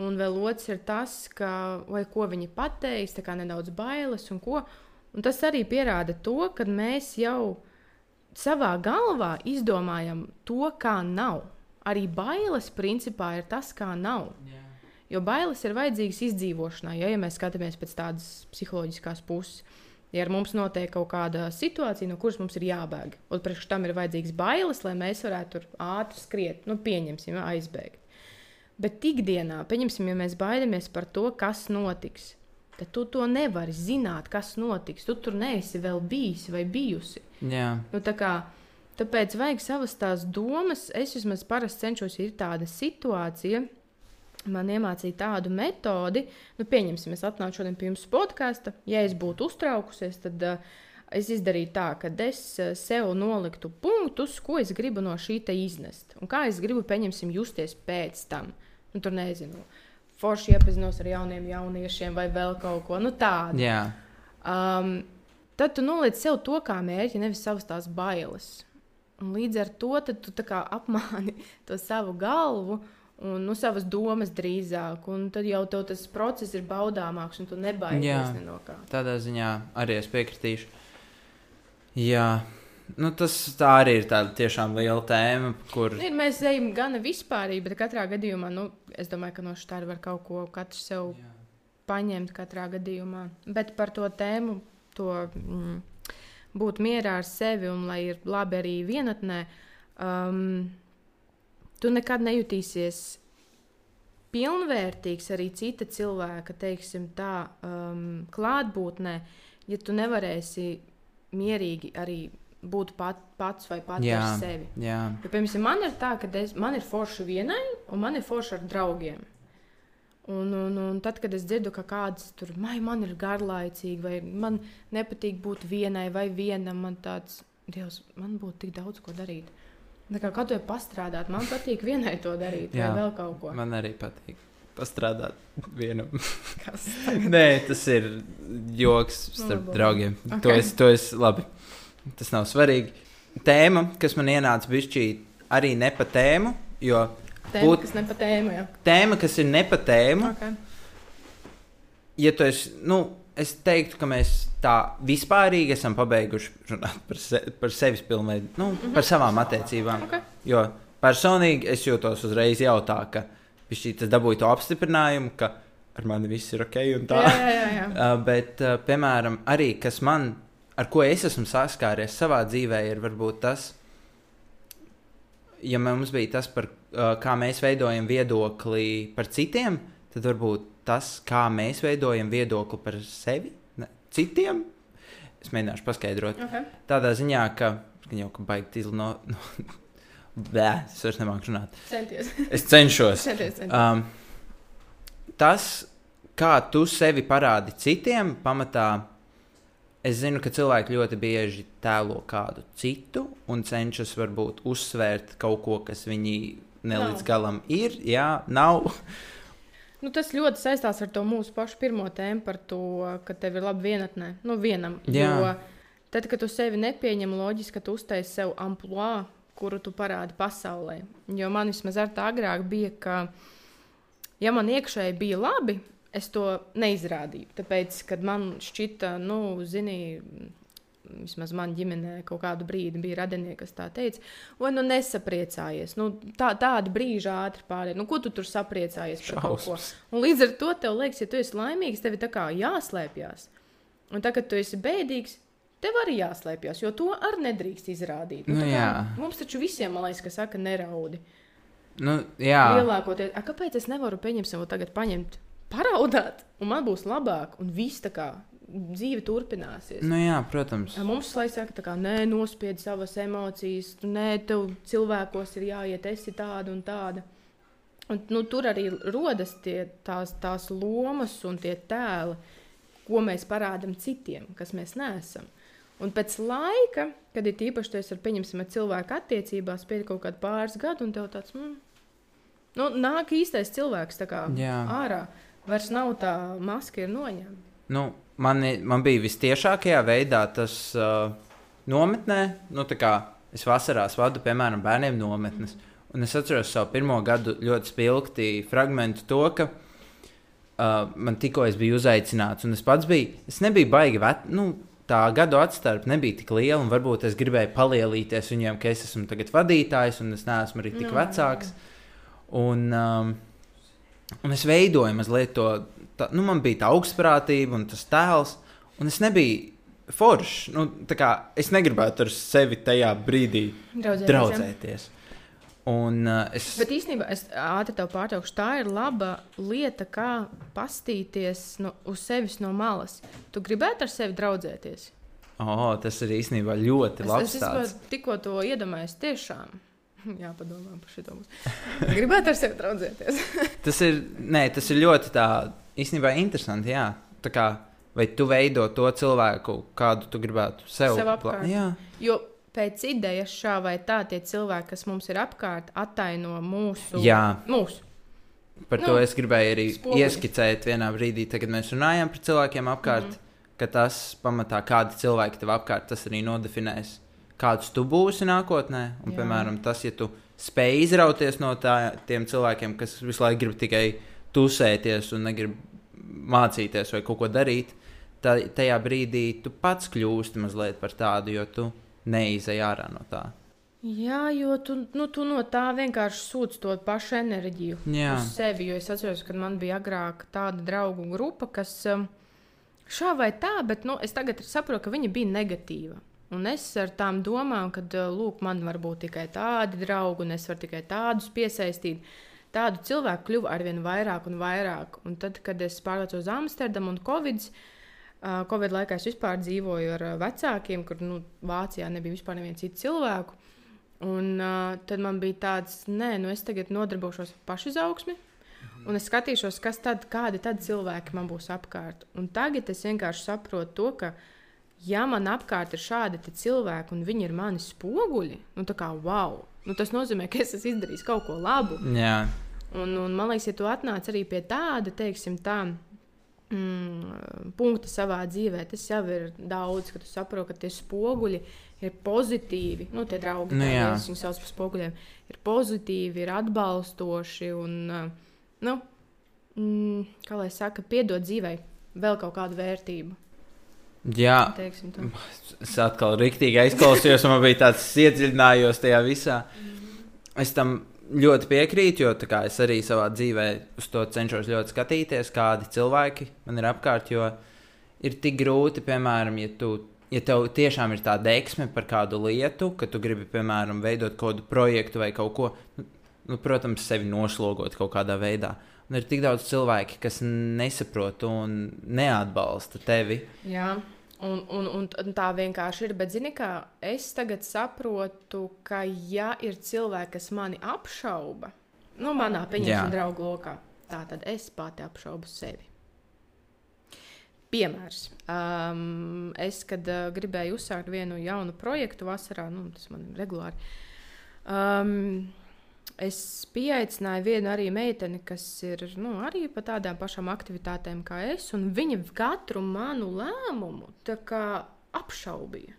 un vēl otrs ir tas, ka, vai ko viņi pateiks, tā kā nedaudz bailes un ko. Un tas arī pierāda to, ka mēs jau savā galvā izdomājam to, kā nav. Arī bailes principā ir tas, kā nav. Yeah. Jo bailes ir vajadzīgas izdzīvošanai, ja, ja mēs skatāmies pēc tādas psiholoģiskās puses. Ja ar mums notiek kaut kāda situācija, no kuras mums ir jābēg, un priekš tam ir vajadzīgas bailes, lai mēs varētu tur ātri skriet, nu, pieņemsim, aizbēgt. Bet ikdienā, pieņemsim, ja mēs baidamies par to, kas notiks, tad tu to nevari zināt, kas notiks. Tu tur neesi vēl bijis vai bijusi. Jā. Nu, tā kā, tāpēc vajag savas tās domas. Es vismaz parasti cenšos, ir tāda situācija man iemācīja tādu metodi, nu, pieņemsim, es atnācu šodien pie jums podkāstu. Ja es būtu uztraukusies, tad uh, es izdarītu tā, ka es uh, sev noliktu punktus, ko es gribu no šī iznest. Un kā es gribu, pieņemsim, justies pēc tam. Nu, tur nezinu, forši iepazinos ar jauniem jauniešiem vai vēl kaut ko nu, tādu. Jā. Um, tad tu noliec sev to kā mērķi, nevis savas tās bailes. Un līdz ar to tu apmāni [laughs] to savu galvu, uh, un nu, savas domas drīzāk. Tad jau tas process ir baudāmāks, un tu nebaidies ne no kā. Tādā ziņā arī es piekritīšu. Jā. Nu, tas arī ir tāda tiešām liela tēma, kur. Ir, mēs ejam gan vispārīgi, bet katrā gadījumā, nu, es domāju, ka no šī var kaut ko katrs sev Jā. paņemt katrā gadījumā. Bet par to tēmu, to mm, būt mierā ar sevi un lai ir labi arī vienatnē. Um, tu nekad nejutīsies pilnvērtīgs arī cita cilvēka, teiksim, tā um, klātbūtnē, ja tu nevarēsi mierīgi arī būt pat, pats vai pats jā, ar sevi. Jā. Jo, piemēram, man ir tā, ka es, man ir forši vienai, un man ir forši ar draugiem. Un, un, un tad, kad es dzirdu, ka kāds tur man ir garlaicīgi, vai man nepatīk būt vienai vai vienam, man tāds, Dievs, man būtu tik daudz ko darīt. Tā kā katru dienu pastrādāt, man patīk vienai to darīt, Jā, vai vēl kaut ko. Man arī patīk pastrādāt vienam. Kas? [laughs] Nē, tas ir joks starp Labi. draugiem. Okay. To, es, to es labi. Tas nav svarīgi. Tēma, kas man ienāca bišķī, arī ne pa tēmu, jo. Tēma, būt, kas ne pa tēmu, jā. Tēma, kas ir ne pa tēmu. Okay. Ja tu esi, nu, es teiktu, ka mēs tā vispārīgi esam pabeiguši runāt par, se, par sevis pilnveidu, nu, mm -hmm. par savām attiecībām. Okay. Jo personīgi es jūtos uzreiz jau tā, ka šī tas dabūja to apstiprinājumu, ka ar mani viss ir ok un tā. Jā, jā, jā. uh, [laughs] bet, uh, piemēram, arī kas man, ar ko es esmu saskāries savā dzīvē, ir varbūt tas, ja mums bija tas, par, uh, kā mēs veidojam viedokli par citiem, tad varbūt tas, kā mēs veidojam viedokli par sevi, ne, citiem. Es mēģināšu paskaidrot. Okay. Tādā ziņā, ka jau ka baigi izli no. Bē, es vairs nemāku runāt. Centies. es cenšos. centies, centies. Um, tas, kā tu sevi parādi citiem, pamatā es zinu, ka cilvēki ļoti bieži tēlo kādu citu un cenšas varbūt uzsvērt kaut ko, kas viņi nelīdz galam ir. Jā, nav. Nu, tas ļoti saistās ar to mūsu pašu pirmo tēmu par to, ka tev ir labi vienatnē. Nu, vienam. Jā. Jo tad, kad tu sevi nepieņem, loģiski, ka tu uztaisi sev amplitūdu, kuru tu parādi pasaulē. Jo man vismaz ar tā agrāk bija, ka, ja man iekšēji bija labi, es to neizrādīju. Tāpēc, kad man šķita, nu, zini, vismaz man ģimenē kaut kādu brīdi bija radinieki, kas tā teica, vai nu nesapriecājies. Nu, tā, tādi brīži ātri pārējai. Nu, ko tu tur sapriecājies par kaut ko? Un līdz ar to tev liekas, ja tu esi laimīgs, tev ir tā kā jāslēpjas. Un tagad, kad tu esi bēdīgs, tev arī jāslēpjas, jo to arī nedrīkst izrādīt. Nu, tā kā mums taču visiem, man liekas, ka saka, neraudi. Nu, jā, Lielākoties, kāpēc es nevaru pieņemt tagad, paņemt, paraudāt, un man būs labāk, un viss tā kā dzīve turpināsies. nu, jā protams. Mums laikam saka, tā kā nē, nospied savas emocijas, tu, nē, tev cilvēkos ir jāiet, esi tāda un tāda. Un, nu, tur arī rodas tie, tās, tās lomas un tie tēli, ko mēs parādām citiem, kas mēs neesam. Un pēc laika, kad ir īpaši tas ar, pieņemsim, ar cilvēku attiecībās, pēc kaut kāda pāris gadu, un tev tāds, mm, nu, nāk īstais cilvēks kā Jā. ārā. Vairs nav tā maska, ir noņemta. Nu, man, man bija vistiešākajā veidā tas uh, nometnē, nu, es vasarās vadu, piemēram, bērniem nometnes. Un es atceros savu pirmo gadu ļoti spilgti fragment to, ka uh, man tikko es biju uzaicināts, un es pats biju, es nebiju baigi vec, nu, tā gadu atstarpe nebija tik liela, un varbūt es gribēju palielīties viņiem, ka es esmu tagad vadītājs, un es neesmu arī tik no, vecāks. Un, um, un es veidoju mazliet to, tā, nu, man bija tā augstprātība un tas tēls, un es nebiju foršs. Nu, kā es negribētu ar sevi tajā brīdī Draudzēties, draudzēties. Un uh, es. Bet īstenībā es ātri tev pārtraukšu. Tā ir laba lieta, kā pastīties no, uz sevis no malas. Tu gribētu ar sevi draudzēties. Oh, tas ir īstenībā ļoti Es, labs es vispār tikko to iedomājos tiešām. [laughs] Jā, padomā par šo mums. [laughs] Gribētu ar sevi draudzēties. [laughs] Tas ir, nē, tas ir ļoti tā, īstenībā interesanti. Jā. Tā kā, vai tu veido to cilvēku, kādu tu gribētu sev, Sev. Jā, Jo pēc idejas šā vai tā, tie cilvēki, kas mums ir apkārt, attaino mūsu. jā. mūsu. par Nu, to es gribēju arī spoguļi. ieskicēt vienā brīdī, tad, kad mēs runājam par cilvēkiem apkārt, mm -hmm. ka tas pamatā, kādi cilvēki tev apkārt, tas arī nodefinēs, kāds tu būsi nākotnē. Un, Jā. piemēram, tas, ja tu spēj izrauties no tā, tiem cilvēkiem, kas visu laiku grib tikai tusēties un negrib mācīties vai kaut ko darīt, tad tajā brīdī tu pats kļūsti mazliet par tādu, jo tu neizej ārā no tā. Jā, jo tu, nu, tu no tā vienkārši sūdz to pašu enerģiju Jā. uz sevi. Jo es atceros, ka man bija agrāk tāda draugu grupa, kas um, šā vai tā, bet nu, es tagad saprotu, ka viņa bija negatīva. Un es ar tām domām, ka, lūk, man var būt tikai tādi draugi, un es varu tikai tādus piesaistīt. Tādu cilvēku kļuva ar vien vairāk un vairāk. Un tad, kad es pārvācos uz Amsterdamu un Covid, Covid laikā es vispār dzīvoju ar vecākiem, kur nu, Vācijā nebija vispār neviena cita cilvēka. Un tad man bija tāds, nē, nu es tagad nodarbošos ar pašizaugsmi. Un es skatīšos, kas tad, kādi tad cilvēki man būs apkārt. Un tagad es vienkārši saprotu to, ka, ja man apkārt ir šādi cilvēki, un viņi ir mani spoguļi, nu tā kā wow, nu, tas nozīmē, ka es esmu izdarījis kaut ko labu. Jā, Un, un man liekas, ja tu atnāc arī pie tāda, teiksim, tā. Mm, punkta savā dzīvē, tas jau ir daudz, ka tu saproti, ka tie spoguļi ir pozitīvi. Nu, tie draugi, Nu, jā. viņus sauc par spoguļiem, ir pozitīvi, ir atbalstoši un, nu, mm, kā lai saka, piedod dzīvei vēl kaut kādu vērtību. Jā. Es atkal rīktīgi aizklausījos, man bija tāds iedziļinājos tajā visā. Es tam ļoti piekrītu, jo es arī savā dzīvē uz to cenšos ļoti skatīties, kādi cilvēki man ir apkārt. Jo ir tik grūti, piemēram, ja, tu, ja tev tiešām ir tā deksme par kādu lietu, ka tu gribi, piemēram, veidot kādu projektu vai kaut ko, nu, nu, protams, sevi noslogot kaut kādā veidā. Un ir tik daudz cilvēku, kas nesaprot un neatbalsta tevi. Jā. Un, un, un, tā vienkārši ir. Bet, zini, kā es tagad saprotu, ka, ja ir cilvēki, kas mani apšauba, nu, manā pieņemšanas draugu lokā, tā tad es pati apšaubu sevi. Piemērs. Um, es, kad uh, gribēju uzsākt vienu jaunu projektu vasarā, nu, tas man ir regulāri. Um, es pieaicināju vienu arī meiteni, kas ir nu, arī par tādām pašām aktivitātēm kā es, un viņa katru manu lēmumu apšaubīja.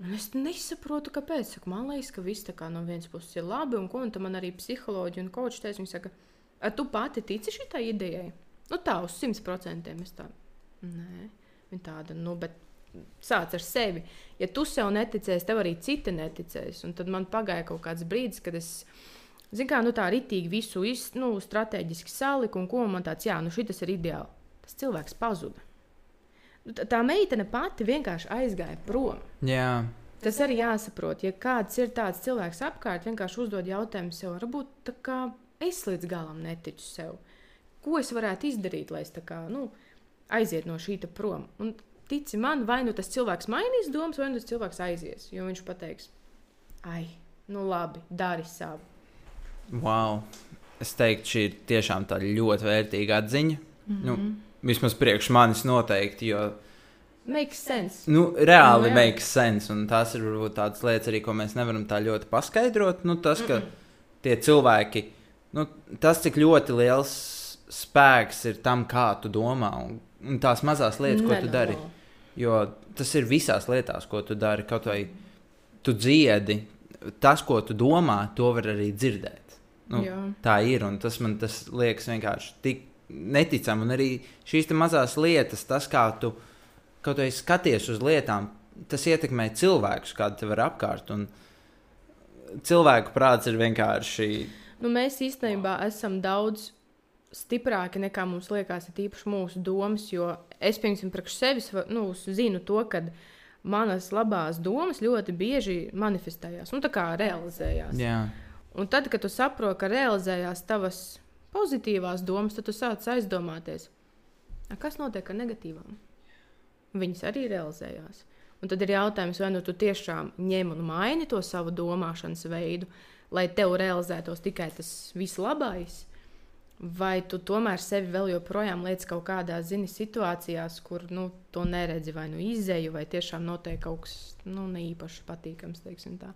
Un es nesaprotu, kāpēc. Saku, man liekas, ka viss no vienas puses ir labi, un ko un man arī psiholoģi un koči teica. Viņi saka, "A, tu pati tici šitai idejai? Nu tā, uz simt procentiem es tādu. Nē, viņa tāda, nu, bet sāc ar sevi. Ja tu sev neticēsi, tev arī citi neticēs. Un tad man pagāja kaut kāds brīdis, kad es, zinu, kā nu, tā ritīgi visu iz, nu, strateģiski saliku, un ko man tāds, jā, nu, šis ir ideāli. Tas cilvēks pazuda. Nu, tā- meitene pati vienkārši aizgāja prom. Jā, Tas arī jāsaprot. Ja kāds ir tāds cilvēks apkārt, vienkārši uzdod jautājumu sev, varbūt tā kā es līdz galam neticu sev. Ko es varētu izdarīt, lai es kā, nu, aiziet no šī prom? Un tici man, vai nu tas cilvēks mainīs domas, vai nu tas cilvēks aizies. Jo viņš pateiks, ai, nu labi, dari savu. wow. Es teiktu, šī ir tiešām tā ļoti vērtīga atziņa. Mm -hmm. nu, vismaz priekš manis noteikti, jo Makes sense. nu, reāli Nu, jā. makes sense. Un tās ir varbūt tādas lietas, arī, ko mēs nevaram tā ļoti paskaidrot. Nu, tas, ka tie cilvēki, nu, tas, cik ļoti liels spēks ir tam, kā tu domā, un, un tās mazās lietas, ko tu dari. Jo tas ir visās lietās, ko tu dari. Kaut vai tu dziedi, tas, ko tu domā, to var arī dzirdēt. Nu, Jā. tā ir, un tas man tas liekas vienkārši tik neticami. Un arī šīs mazās lietas, tas, kā tu kaut vai skaties uz lietām, tas ietekmē cilvēkus, kādi tev ir apkārt. Un cilvēku prāts ir vienkārši. Nu, mēs īstenībā esam daudz stiprāki nekā mums liekas, ir īpaši mūsu domas. Jo es, piemēram, priekš sevis nu, zinu to, ka manas labās domas ļoti bieži manifestējās, nu, tā kā realizējās. Jā, Un tad, kad tu saproti, ka realizējās tavas pozitīvās domas, tad tu sāc aizdomāties, "A, kas notiek ar negatīvām. Viņas arī realizējās. Un tad ir jautājums, vai nu tu tiešām ņem un maini to savu domāšanas veidu, lai tev realizētos tikai tas vislabākais, vai tu tomēr sevi vēl joprojām liec kaut kādā zini, situācijās, kur nu, to neredzi, vai nu izēju, vai tiešām notiek kaut kas nu, ne īpaši patīkams. teiksim tā.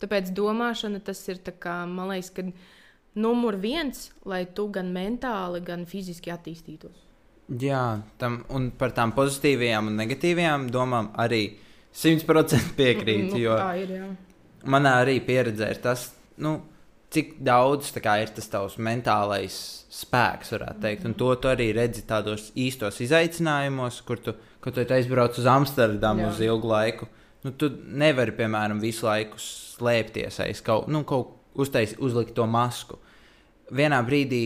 Tāpēc domāšana tas ir, kā, man liekas, ka numur viens, lai tu gan mentāli, gan fiziski attīstītos. Jā tam, un par tām pozitīvajām un negatīvajām domām arī simtprocentīgi piekrītu. [laughs] Nu, jo tā ir. Jā. manā arī pieredzē ir tas, nu, cik daudz kā, ir tas tavs mentālais spēks, varētu teikt. Un to tu arī redzi tādos īstos izaicinājumos, kur tu, kur tu aizbrauc uz Amsterdamu Jā. uz ilgu laiku. Nu, tu nevari, piemēram, visu laiku slēpties aiz kaut, nu, kaut uztais, uzlikt to masku. Vienā brīdī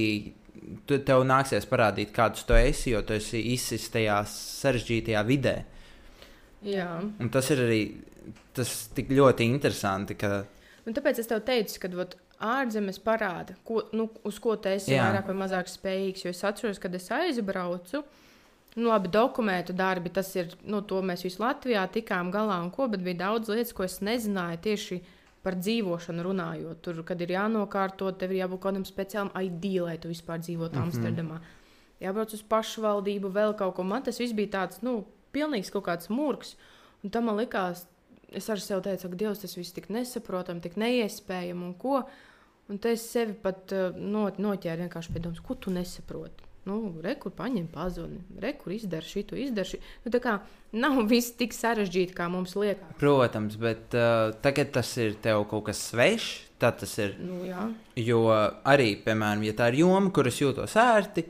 tu, tev nāksies parādīt, kāds tu esi, jo tu esi izsis tajā sarežģītajā vidē. Jā. Un tas ir arī tas tik ļoti interesanti, ka Un tāpēc es tev teicu, ka vat, ārzemes parāda, ko, nu, uz ko tu esi Jā. vairāk vai mazāk spējīgs. Jo es atceros, kad es aizbraucu. Nu, labi, dokumentu darbi, tas ir, nu, to mēs visi Latvijā tikām galā un ko, bet bija daudz lietas, ko es nezināju tieši par dzīvošanu runājot. Tur, kad ir jānokārto, tev ir jābūt kaut kādam speciālam ID, lai tu vispār dzīvotu mm -hmm. Amsterdamā. Jābrauc uz pašvaldību, vēl kaut ko. Man tas viss bija tāds, nu, pilnīgs kaut kāds mūks. Un tam man likās, es ar sevi teicu, ka Dievs tas viss tik nesaprotami, tik neiespējami un ko. Un te es sevi pat uh, no, noķēru vienkārši pie domas, ko tu nesaproti. Nu, Rekur paņem pazuni, rekur izdara šito, izdara šito. Nu, tā kā nav [laughs] viss tik sarežģīti, kā mums liekas. Protams, bet uh, tagad tas ir tev kaut kas svešs. Tad tas ir. Nu, jā. Jo arī, piemēram, ja tā ir joma, kuras jūtos ērti,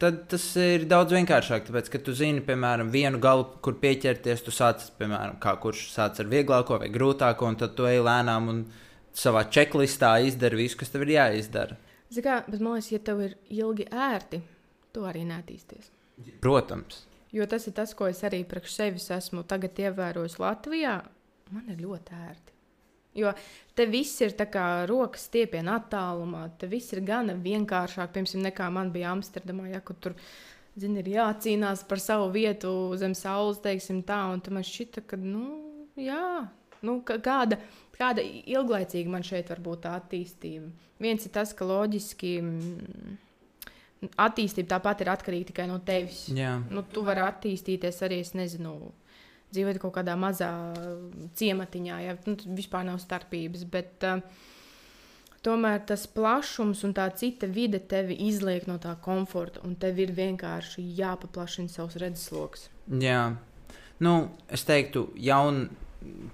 tad tas ir daudz vienkāršāk. Tāpēc, ka tu zini, piemēram, vienu galu, kur pieķerties, tu sāc, piemēram, kā kurš sāc ar vieglāko vai grūtāko, un tad tu ej lēnām un savā čeklistā izdari visu, kas tev ir jāizdara. Zini Kā, bet man liekas, ja tev ir ilgi ērti, tu arī neattīsties. Protams. Jo tas ir tas, ko es arī priekš sevis esmu tagad ievērojis Latvijā. Man ir ļoti ērti. Jo te viss ir tā kā rokas stiepienā attālumā. Te viss ir gana vienkāršāk, piemēram, nekā man bija Amsterdamā. Ja, kur tur zini, ir jācīnās par savu vietu zem saules, teiksim tā. Un tam man šķita, ka, nu, jā, nu, kāda, kāda ilglaicīga man šeit var būt tā attīstība. Viens ir tas, ka loģiski mm, attīstība tāpat ir atkarīga tikai no tevis. Jā. Nu, tu vari attīstīties arī, es nezinu, dzīvot kaut kādā mazā ciematiņā, ja nu, vispār nav starpības. Bet, uh, Tomēr tas plašums un tā cita vide tevi izliek no tā komforta, un tev ir vienkārši jāpaplašina savs redzesloks. Jā. Nu, es teiktu, jaun,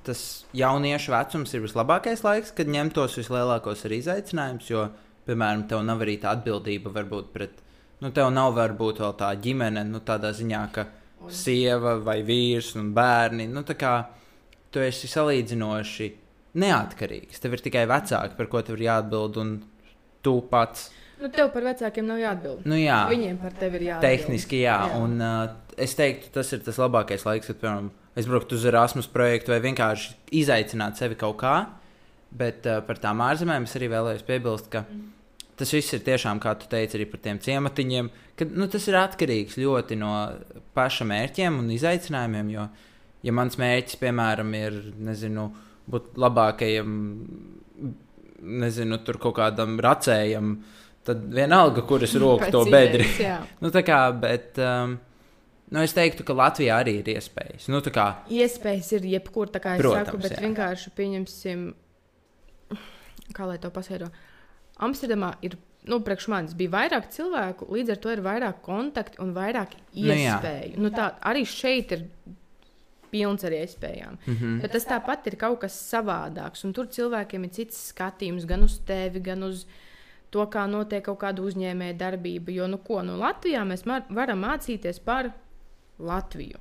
tas jauniešu vecums ir vislabākais laiks, kad ņemt tos vislielākos izaicinājumus. Jo, piemēram, tev nav arī tā atbildība varbūt pret, nu, tev nav varbūt vēl tā ģimene, nu, tādā ziņā, ka sieva vai vīrs un bērni, nu, tā kā tu esi salīdzinoši neatkarīgs. Tev ir tikai vecāki, par ko tev ir jāatbild, un tu pats. Nu, tev par vecākiem nav jāatbild. Nu, jā. Viņiem par tevi ir jāatbild. Tehniski, jā. jā. Un, uh, es teiktu, tas ir tas labākais laiks, kad, piemēram, aizbraukt uz Erasmus projektu vai vienkārši izaicināt sevi kaut kā. Bet uh, par tām ārzemēm es arī vēlējos piebilst, ka tas viss ir tiešām, kā tu teici, arī par tiem ciematiņiem. Ka, nu, tas ir atkarīgs ļoti no paša mērķiem un izaicinājumiem. Jo, ja mans mērķis, piemēram, ir nezinu, būt labākajam, nezinu, tur kaut kādam racējam, tad vienalga, kuras [laughs] Pēc to bedri. [laughs] Nu, tā kā, bet um, nu, es teiktu, ka Latvijā arī ir iespējas. Nu, kā, Iespējas ir jebkur, tā kā es Protams, saku, bet jā. vienkārši pieņemsim, kā lai to paskaidro. Amsterdamā ir nu, priekš manis bija vairāk cilvēku, līdz ar to ir vairāk kontaktu un vairāk Nu iespēju. Nu, tā, arī šeit ir pilns ar iespējām. Mm. -hmm. Bet tas tāpat ir kaut kas savādāks. Un tur cilvēkiem ir cits skatījums gan uz tevi, gan uz to, kā notiek kaut kāda uzņēmēja darbība. Jo, nu, ko, nu, Latvijā mēs varam mācīties par Latviju.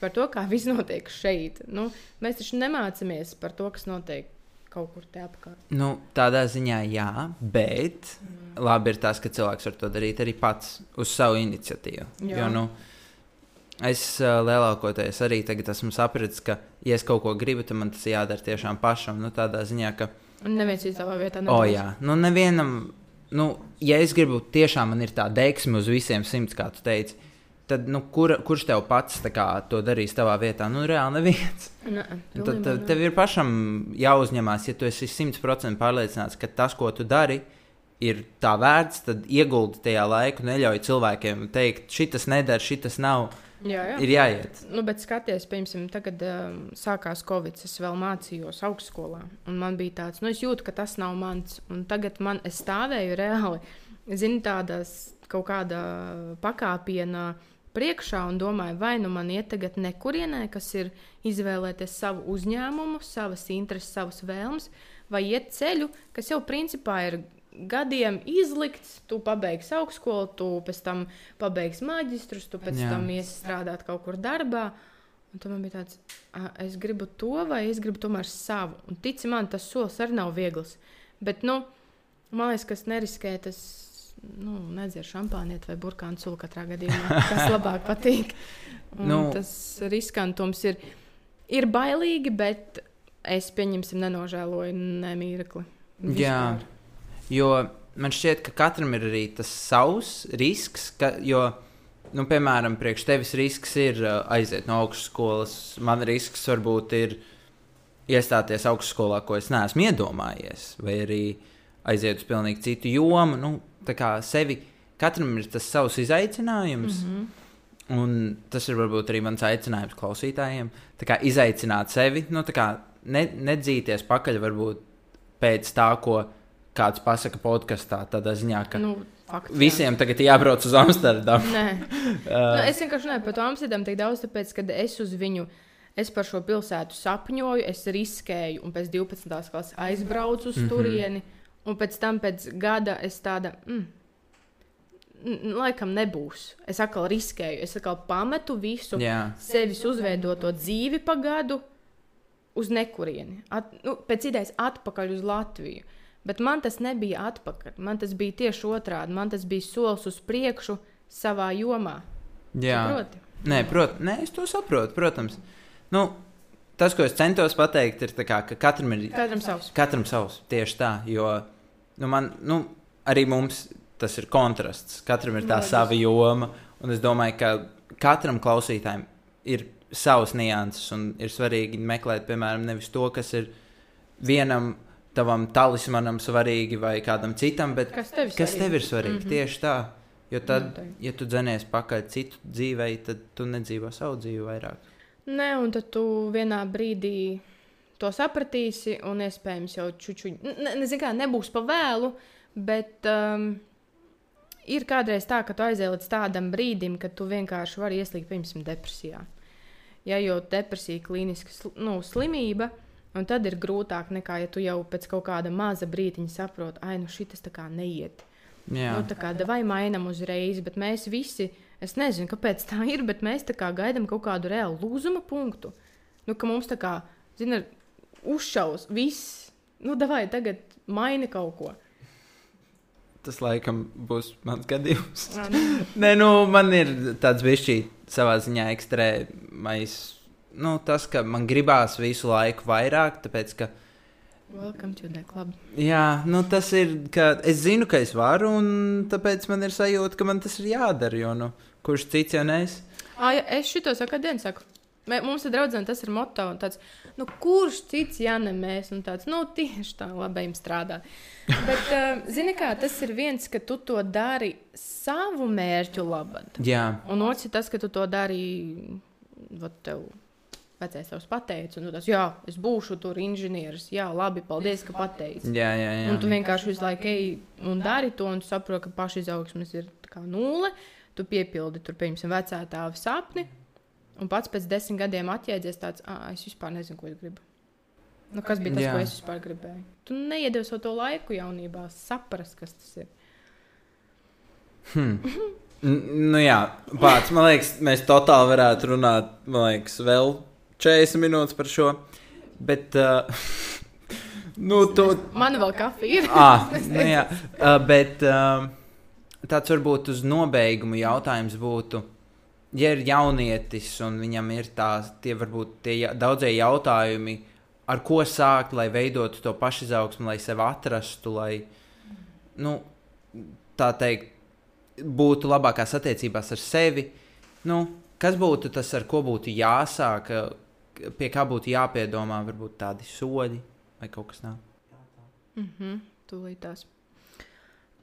Par to, kā viss notiek šeit. Nu, mēs taču nemācāmies par to, kas notiek kaut kur te apkārt. Nu, tādā ziņā, jā, bet labi ir tas, ka cilvēks var to darīt arī pats uz savu iniciatīvu. Jā. Jo, nu, es uh, lielākoties arī tagad esmu sapratis, ka, ja es kaut ko gribu, tad man tas jādara tiešām pašam. Nu, tādā ziņā, ka, Un neviens cits savā vietā o, jā, nu, nevienam, nu, ja es gribu tiešām man ir tā deksme uz visiem simts, kā tu teici. Tad, nu, kur, kurš tev pats kā, to darīs savā vietā? Nu, reāli neviens. Nē, Un Tad tev, ir pašam jāuzņemās, ja tu esi simtprocentīgi pārliecināts, ka tas, ko tu dari, ir tā vērts, tad ieguldi tajā laiku, neļauj cilvēkiem teikt, šis nedara, šis nav. jā, jā. Ir jāiet. Nu, bet skaties, piemēram, tagad um, sākās Covid. Es vēl mācījos augstskolā. Un man bija tāds, nu, es jūtu, ka tas nav mans. Un tagad man stāvēju reāli, zinu, tādas kaut kāda pakāpienā priekšā un domāju, vai nu man iet tagad nekurienē, kas ir izvēlēties savu uzņēmumu, savas intereses, savas vēlmes, vai iet ceļu, kas jau principā ir gadiem izlikts. Tu pabeigsi augstskolu, tu pēc tam pabeigsi maģistrus, tu pēc Jā. Tam iesi strādāt kaut kur darbā. Un tad man bija tāds, "Ā, es gribu to, vai es gribu tomēr savu. Un tici man, tas solis arī nav viegls. Bet, nu, man liekas, kas neriskē, tas nu, nedzēr šampāniet vai burkānu sulu katrā gadījumā. [laughs] Tas labāk patīk. Nu. tas riskantums ir, ir bailīgi, bet es pieņemsim nenožēloju nemīrekli. Jā. Jo man šķiet, ka katram ir arī tas savs risks. Ka, jo, nu, piemēram, priekš tevis risks ir uh, aiziet no augstskolas. Man risks varbūt ir iestāties augstskolā, ko es neesmu iedomājies, vai arī aiziet uz pilnīgi citu jomu. Nu, sevi katram ir tas savs izaicinājums. Mm. -hmm. Un tas ir varbūt arī mans aicinājums klausītājiem. Tā kā izaicināt sevi, nu, kā ne, nedzīties pakaļ varbūt pēc tā, ko kāds pasaka podkāstā. Tādā ziņā, ka nu, Nu, fakts, jā. visiem tagad ir jābrauc uz Amsterdamu. Nē, [laughs] nu, es vienkārši nevaru par to Amsterdamu tik daudz, tāpēc, ka es uz viņu. Es par šo pilsētu sapņoju, es riskēju, un pēc 12. klases aizbraucu uz Mhm. turieni. Un pēc tam, pēc gada, es tāda, mm, laikam, nebūs. Es atkal riskēju, es atkal pametu visu, Jā, sevis uzveidoto dzīvi pa gadu uz nekurieni. At, nu, pēc idejas atpakaļ uz Latviju. Bet man tas nebija atpakaļ. Man tas bija tieši otrādi. Man tas bija solis uz priekšu savā jomā. jā. Saproti? Nē, prot, nē, es to saprotu, protams. Nu, tas, ko es centos pateikt, ir, tā kā, ka katram ir Katram savs. Katram savs, tieši tā. Jo nu, man, nu, arī mums tas ir kontrasts. Katram ir tā Loģiski. sava joma. Un es domāju, ka katram klausītājam ir savs nianses. Un ir svarīgi meklēt, piemēram, nevis to, kas ir vienam tavam talismanam svarīgi vai kādam citam, bet Kas tev kas tev ir svarīgi. Mm. -hmm. Tieši tā. Jo tad, ja tu dzenies pakaļ citu dzīvei, tad tu nedzīvo savu dzīvi vairāk. Nē, un tad tu vienā brīdī to sapratīsi, un iespējams jau čučuļi. Ne, nezinu, kā nebūs pa vēlu, bet um, ir kādreiz tā, ka tu aizēji līdz tādam brīdim, kad tu vienkārši vari ieslīgt, piemēram, depresijā. Ja jau depresija ir klīniska sl nu, slimība, un tad ir grūtāk nekā, ja tu jau pēc kaut kāda maza brīdiņa saproti, ah, nu šis tā kā neiet. Jā, Nu, tā kā vai mainām uzreiz, bet mēs visi, es nezinu, kāpēc tā ir, bet mēs tā kā gaidām kaut kādu reālu lūzuma punktu. Nu, ka mums tā kā, zina, uzšaus viss, nu, vai tagad maini kaut ko. tas laikam būs mans gadījums. [laughs] Nu, Nē, nu, man ir tāds bišķīt savā ziņā ekstrēmais. Nu, tas, ka man gribās visu laiku vairāk, tāpēc, ka, Welcome to the club. jā, nu, tas ir, ka es zinu, ka es varu, un tāpēc man ir sajūta, ka man tas ir jādara, jo, nu, kurš cits jau nes? Ah, ja, es šito saku, dienu saku. Mē- Mums ir draudzene, tas ir moto. Tāds, nu, kurš cits, ja ne mēs? Un tāds, nu, tieši tā, labi, jums strādā. Bet, uh, [laughs] zini, kā tas ir viens, ka tu to dari savu mērķu labad. Jā, Un otrs ir tas, ka tu to dari, vat tev vecais tavs pateica, un tu tas, jā, es būšu tur inženieris, jā, labi, paldies, ka pateici. Jā, jā, jā. Un tu vienkārši visu laiku ej un dari to, un tu saproti, ka pašizaugsmes ir nulle. Tu piepildi tur, piemēram, vecā tēva sapni, un pats pēc desmit gadiem atjēdzies tāds, ah, es vispār nezinu, ko es gribu. Nu, kas bija tas, Jā. ko es vispār gribēju? Tu neiedēvi savu to laiku jaunībā, saprast, kas tas ir. Hmm. Nu jā, pats, man liekas, mēs totāli varētu runāt, man liekas, vēl 40 minūtes par šo. Bet, uh, [laughs] nu, tu. Man vēl kafija ir. Ah, nu jā, uh, bet uh, tāds varbūt uz nobeigumu jautājums būtu, ja ir jaunietis un viņam ir tās, tie varbūt tie daudzie jautājumi, ar ko sākt, lai veidotu to pašizaugsmu, lai sevi atrastu, lai, nu, tā teikt, būtu labākās attiecībās ar sevi. Nu, kas būtu tas, ar ko būtu jāsāk, pie kā būtu jāpiedomā, varbūt tādi soļi vai kaut kas tāds? Mhm, tūlītās.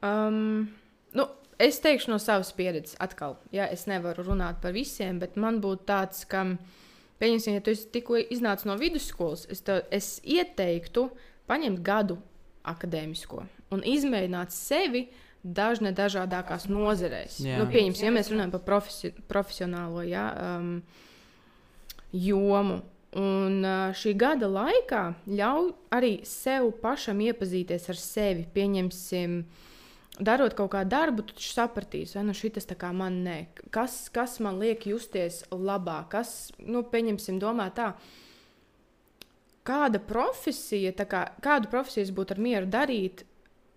Um, nu, es teikšu no savas pieredzes, atkal, ja es nevaru runāt par visiem, bet man būtu tāds, ka, pieņemsim, ja tu tikko iznācis no vidusskolas, es, tev, es ieteiktu paņemt gadu akadēmisko un izmēģināt sevi dažne dažādākās nozerēs. Jā. Nu, pieņemsim, ja mēs runājam par profesi profesionālo ja, um, jomu. Un uh, šī gada laikā ļauj arī sev pašam iepazīties ar sevi. Pieņemsim, darot kaut kādu darbu, tu sapratīsi, vai nu šis tā kā man nē, kas, kas man liek justies labāk, kas, nu, pieņemsim, domā tā. Kāda profesija, kā, kādu profesiju es būtu ar mieru darīt,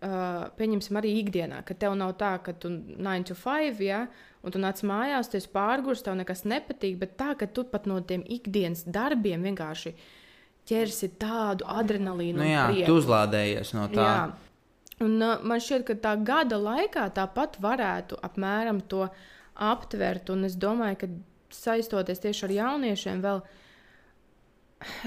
uh, pieņemsim, arī ikdienā, ka tev nav tā, ka tu 9 to 5, ja, un tu nāc mājās, tu esi pārgurs, tev nekas nepatīk, bet tā, ka tu pat no tiem ikdienas darbiem vienkārši ķersi tādu adrenalīnu. Nu, jā, tu uzlādējies no tā. Jā. Un, uh, man šķiet, ka tā gada laikā tāpat varētu apmēram to aptvert. Un es domāju, ka saistoties tieši ar jauniešiem, vēl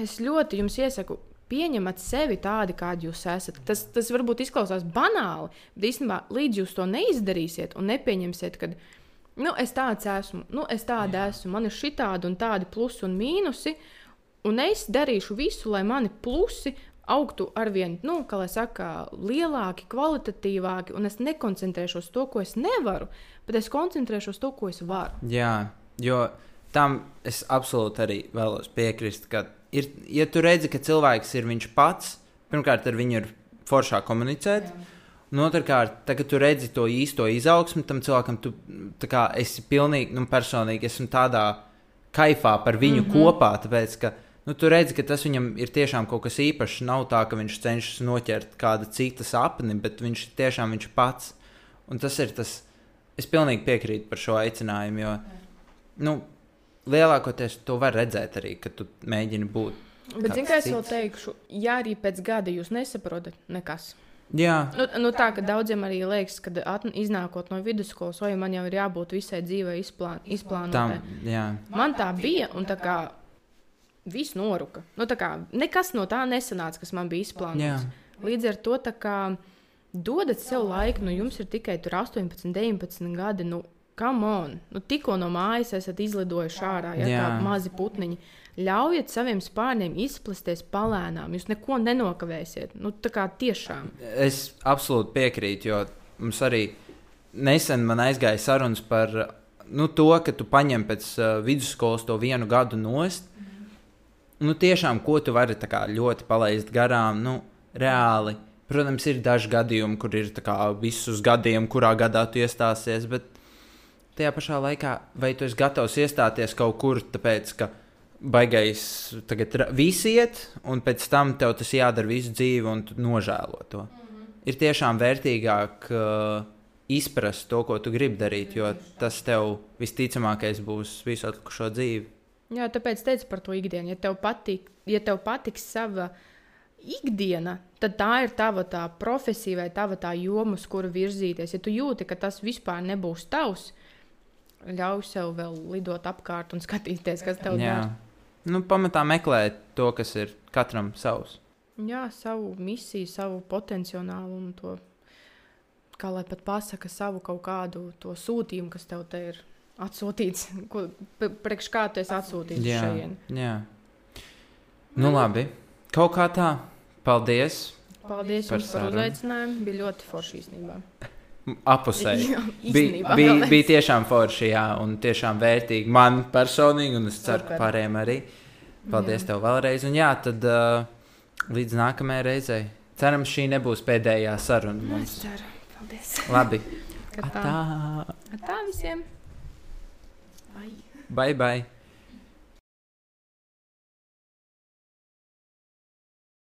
es ļoti jums iesaku. Pieņemat sevi tādu, kādi jūs esat. Tas, tas varbūt izklausās banāli, bet īstenībā līdz jūs to neizdarīsiet un nepieņemsiet, ka nu, es tāds esmu, nu, es tāda esmu, man ir šī tāda un tādi plusi un mīnusi, un es darīšu visu, lai mani plusi augtu ar vien, nu, kā lai saka, lielāki, kvalitatīvāki, un es nekoncentrēšos to, ko es nevaru, bet es koncentrēšos to, ko es varu. Jā, jo tam es absolūti arī vēlos piekrist, ka, ir, ja tu redzi, ka cilvēks ir viņš pats, pirmkārt, ar viņu ir foršāk komunicēt. Un otrkārt, tad, kad tu redzi to īsto izaugsmu, tam cilvēkam tu tā kā, esi pilnīgi, nu, personīgi esmu tādā kaifā par viņu mm -hmm. kopā. Tāpēc, ka nu, tu redzi, ka tas viņam ir tiešām kaut kas īpašs. Nav tā, ka viņš cenšas noķert kāda cita sapni, bet viņš tiešām viņš pats. Un tas ir tas, es pilnīgi piekrītu par šo aicinājumu, jo nu, lielākoties to var redzēt arī, kad tu mēģini būt. Bet, zinu, kā es vēl teikšu, ja arī pēc gada jūs nesaprotat nekas. Jā, Nu, nu tā, ka daudziem arī liekas, ka atn- iznākot no vidusskolas, vai man jau ir jābūt visai dzīvei izplān, izplānotai. tam, jā. Man tā bija, un tā kā viss noruka. Nu, tā kā nekas no tā nesanāca, kas man bija Jā. izplānots. Līdz ar to kā dodat sev laiku, nu jums ir tikai tur 18, 19 gadi. Nu, Come on, nu, tikko no mājas esat izlidojuši ārā, ja Jā. kā mazi putniņi. Ļaujiet saviem spārniem izplesties palēnām. Jūs neko nenokavēsiet. Nu, tā kā tiešām. Es absolūti piekrītu, jo mums arī nesen man aizgāja sarunas par nu, to, ka tu paņem pēc uh, vidusskolas to vienu gadu nost. Nu, tiešām, ko tu vari kā, ļoti palaist garām, nu, reāli. Protams, ir daži gadījumi, kur ir kā, visus gadiem, kurā gadā tu iestāsies, bet tajā pašā laikā, vai tu esi gatavs iestāties kaut kur, tāpēc, ka baigais tagad visi iet, un pēc tam tev tas jādara visu dzīvi, un tu nožēlo to. Mm -hmm. Ir tiešām vērtīgāk uh, izprast to, ko tu gribi darīt, jo tas tev visticamākais būs visu atlikušo dzīvi. Jā, tāpēc teicu par to ikdienu. Ja tev patīk, ja tev patiks sava ikdiena, tad tā ir tava tā profesija vai tava tā joma, uz kuru virzīties. Ja tu jūti, ka tas vispār nebūs tavs, ļauj sev vēl lidot apkārt un skatīties, kas tev dara. nu, pamatā meklēt to, kas ir katram savs. Jā, savu misiju, savu potenciālu un to, kā lai pat pasaka, savu kaut kādu to sūtījumu, kas tev te ir atsūtīts, ko, priekš kā tu esi atsūtīts Jā, šeit. jā. Nu, labi. Kaut kā tā. Paldies. Paldies Par par uzaicinājumu. Bija ļoti forši īstenībā. Apusēji. [laughs] Bija, vēlreiz. bija tiešām forši, jā, un tiešām vērtīgi. Man personīgi, un es ceru, ka Super. pārējiem arī. Paldies Jā. tev vēlreiz. Un jā, tad uh, līdz nākamajai reizei. Cerams, šī nebūs pēdējā saruna Nu, Es mums. ceru. Paldies. Labi. Ka tā. Tā. Tā visiem. Ai. Bye, bye.